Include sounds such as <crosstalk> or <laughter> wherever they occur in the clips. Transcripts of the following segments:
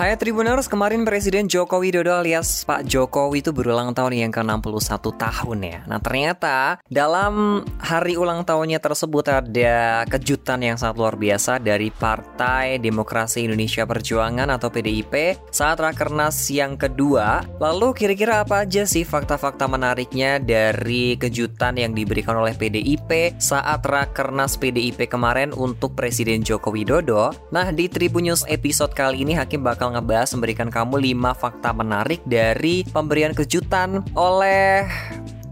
Hai Tribuners, kemarin Presiden Joko Widodo alias Pak Jokowi itu berulang tahun yang ke-61 tahun ya. Nah ternyata dalam hari ulang tahunnya tersebut ada kejutan yang sangat luar biasa dari Partai Demokrasi Indonesia Perjuangan atau PDIP saat Rakernas yang kedua. Lalu kira-kira apa aja sih fakta-fakta menariknya dari kejutan yang diberikan oleh PDIP saat Rakernas PDIP kemarin untuk Presiden Joko Widodo? Nah di Tribun News episode kali ini Hakim bakal ngebahas memberikan kamu 5 fakta menarik dari pemberian kejutan oleh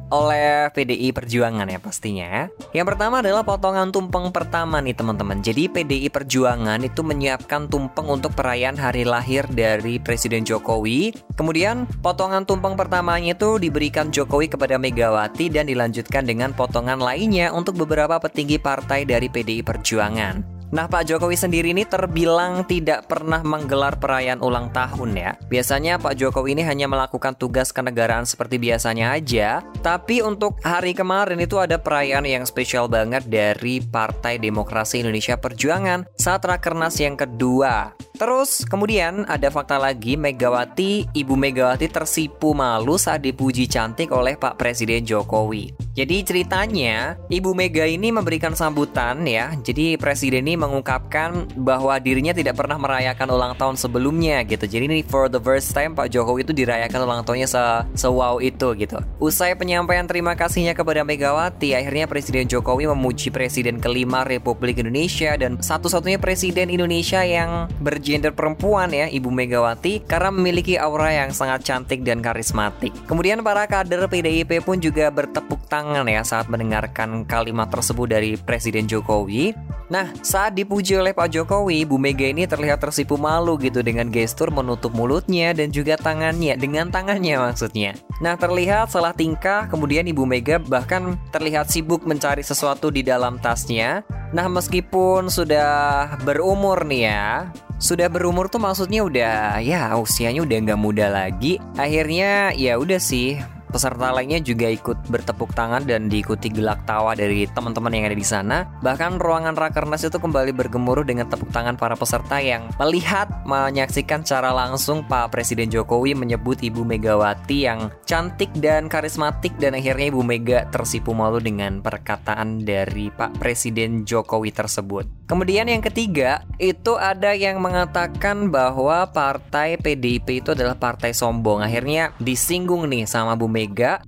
oleh PDI Perjuangan ya pastinya. Yang pertama adalah potongan tumpeng pertama nih teman-teman. Jadi PDI Perjuangan itu menyiapkan tumpeng untuk perayaan hari lahir dari Presiden Jokowi. Kemudian potongan tumpeng pertamanya itu diberikan Jokowi kepada Megawati dan dilanjutkan dengan potongan lainnya untuk beberapa petinggi partai dari PDI Perjuangan. Nah, Pak Jokowi sendiri ini terbilang tidak pernah menggelar perayaan ulang tahun ya. Biasanya Pak Jokowi ini hanya melakukan tugas kenegaraan seperti biasanya aja. Tapi untuk hari kemarin itu ada perayaan yang spesial banget dari Partai Demokrasi Indonesia Perjuangan saat Rakernas yang kedua. Terus kemudian ada fakta lagi Megawati, Ibu Megawati tersipu malu saat dipuji cantik oleh Pak Presiden Jokowi. Jadi ceritanya Ibu Mega ini memberikan sambutan ya. Jadi presiden ini mengungkapkan bahwa dirinya tidak pernah merayakan ulang tahun sebelumnya gitu. Jadi ini for the first time Pak Jokowi itu dirayakan ulang tahunnya se, se wow itu gitu. Usai penyampaian terima kasihnya kepada Megawati, akhirnya Presiden Jokowi memuji Presiden kelima Republik Indonesia dan satu-satunya Presiden Indonesia yang bergender perempuan ya, Ibu Megawati, karena memiliki aura yang sangat cantik dan karismatik. Kemudian para kader PDIP pun juga bertepuk tangan ya saat mendengarkan kalimat tersebut dari Presiden Jokowi. Nah, saat dipuji oleh Pak Jokowi, Bu Mega ini terlihat tersipu malu gitu dengan gestur menutup mulutnya dan juga tangannya, dengan tangannya maksudnya. Nah, terlihat salah tingkah, kemudian Ibu Mega bahkan terlihat sibuk mencari sesuatu di dalam tasnya. Nah, meskipun sudah berumur nih ya, sudah berumur tuh maksudnya udah ya usianya udah nggak muda lagi. Akhirnya ya udah sih Peserta lainnya juga ikut bertepuk tangan dan diikuti gelak tawa dari teman-teman yang ada di sana. Bahkan ruangan Rakernas itu kembali bergemuruh dengan tepuk tangan para peserta yang melihat menyaksikan secara langsung Pak Presiden Jokowi menyebut Ibu Megawati yang cantik dan karismatik dan akhirnya Ibu Mega tersipu malu dengan perkataan dari Pak Presiden Jokowi tersebut. Kemudian yang ketiga, itu ada yang mengatakan bahwa partai PDIP itu adalah partai sombong. Akhirnya disinggung nih sama Bu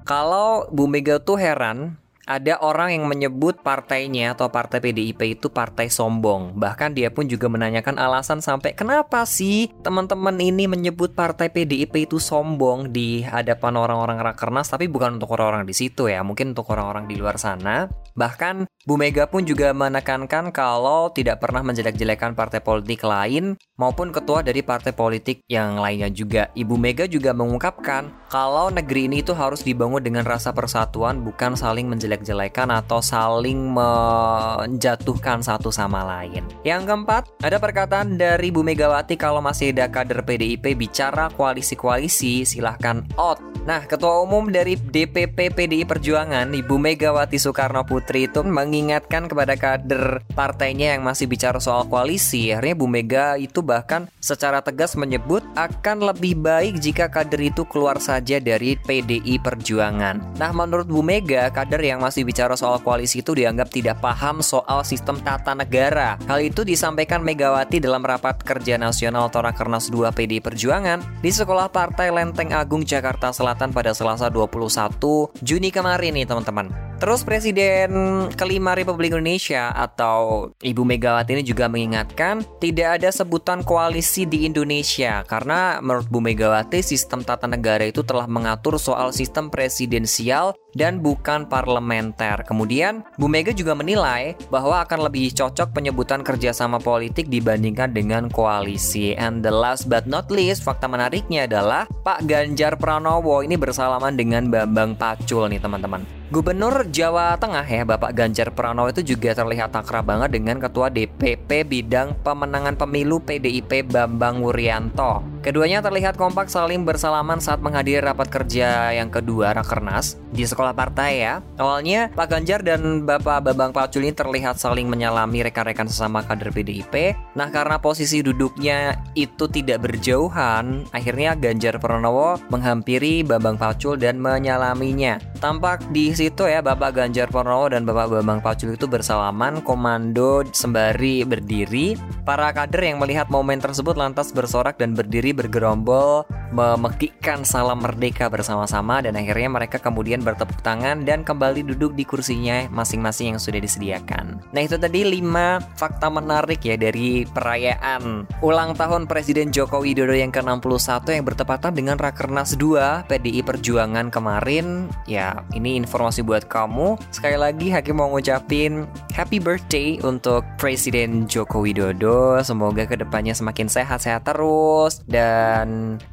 kalau Bu Mega tuh heran ada orang yang menyebut partainya atau partai PDIP itu partai sombong. Bahkan dia pun juga menanyakan alasan sampai kenapa sih teman-teman ini menyebut partai PDIP itu sombong di hadapan orang-orang rakernas tapi bukan untuk orang-orang di situ ya, mungkin untuk orang-orang di luar sana. Bahkan Bu Mega pun juga menekankan kalau tidak pernah menjelek-jelekan partai politik lain maupun ketua dari partai politik yang lainnya juga. Ibu Mega juga mengungkapkan kalau negeri ini itu harus dibangun dengan rasa persatuan bukan saling menjelek-jelekan atau saling menjatuhkan satu sama lain. Yang keempat, ada perkataan dari Bu Megawati kalau masih ada kader PDIP bicara koalisi-koalisi silahkan out. Nah, Ketua Umum dari DPP PDI Perjuangan, Ibu Megawati Soekarno Putri itu mengingatkan kepada kader partainya yang masih bicara soal koalisi. Akhirnya Bu Mega itu bahkan secara tegas menyebut akan lebih baik jika kader itu keluar saja dari PDI Perjuangan. Nah, menurut Bu Mega, kader yang masih bicara soal koalisi itu dianggap tidak paham soal sistem tata negara. Hal itu disampaikan Megawati dalam rapat kerja nasional Torakernas 2 PDI Perjuangan di Sekolah Partai Lenteng Agung Jakarta Selatan pada Selasa 21 Juni kemarin nih teman-teman. Terus Presiden kelima Republik Indonesia atau Ibu Megawati ini juga mengingatkan tidak ada sebutan koalisi di Indonesia karena menurut Bu Megawati sistem tata negara itu telah mengatur soal sistem presidensial dan bukan parlementer. Kemudian, Bu Mega juga menilai bahwa akan lebih cocok penyebutan kerjasama politik dibandingkan dengan koalisi. And the last but not least, fakta menariknya adalah Pak Ganjar Pranowo ini bersalaman dengan Bambang Pacul nih teman-teman. Gubernur Jawa Tengah ya Bapak Ganjar Pranowo itu juga terlihat akrab banget dengan Ketua DPP bidang pemenangan pemilu PDIP Bambang Wuryanto. Keduanya terlihat kompak saling bersalaman saat menghadiri rapat kerja yang kedua Rakernas di sekolah partai ya. Awalnya Pak Ganjar dan Bapak Bambang Pacul ini terlihat saling menyalami rekan-rekan sesama kader PDIP. Nah karena posisi duduknya itu tidak berjauhan, akhirnya Ganjar Pranowo menghampiri Bambang Pacul dan menyalaminya. Tampak di situ ya Bapak Ganjar Pranowo dan Bapak Bambang Pacul itu bersalaman komando sembari berdiri. Para kader yang melihat momen tersebut lantas bersorak dan berdiri bergerombol memekikkan salam merdeka bersama-sama dan akhirnya mereka kemudian bertepuk tangan dan kembali duduk di kursinya masing-masing yang sudah disediakan. Nah itu tadi 5 fakta menarik ya dari perayaan ulang tahun Presiden Joko Widodo yang ke-61 yang bertepatan dengan Rakernas 2 PDI Perjuangan kemarin. Ya ini informasi buat kamu. Sekali lagi Hakim mau ngucapin happy birthday untuk Presiden Joko Widodo. Semoga ke depannya semakin sehat-sehat terus dan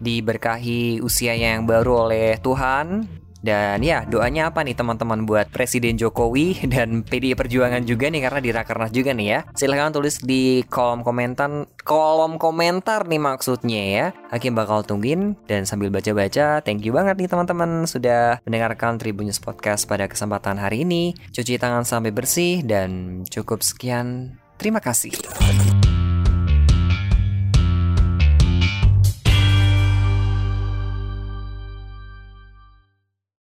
di diberkahi usianya yang baru oleh Tuhan dan ya doanya apa nih teman-teman buat Presiden Jokowi <laughs> dan PDI Perjuangan juga nih karena di Rakernas juga nih ya. Silahkan tulis di kolom komentar kolom komentar nih maksudnya ya. Hakim bakal tungguin dan sambil baca-baca thank you banget nih teman-teman sudah mendengarkan Tribunnews Podcast pada kesempatan hari ini. Cuci tangan sampai bersih dan cukup sekian. Terima kasih.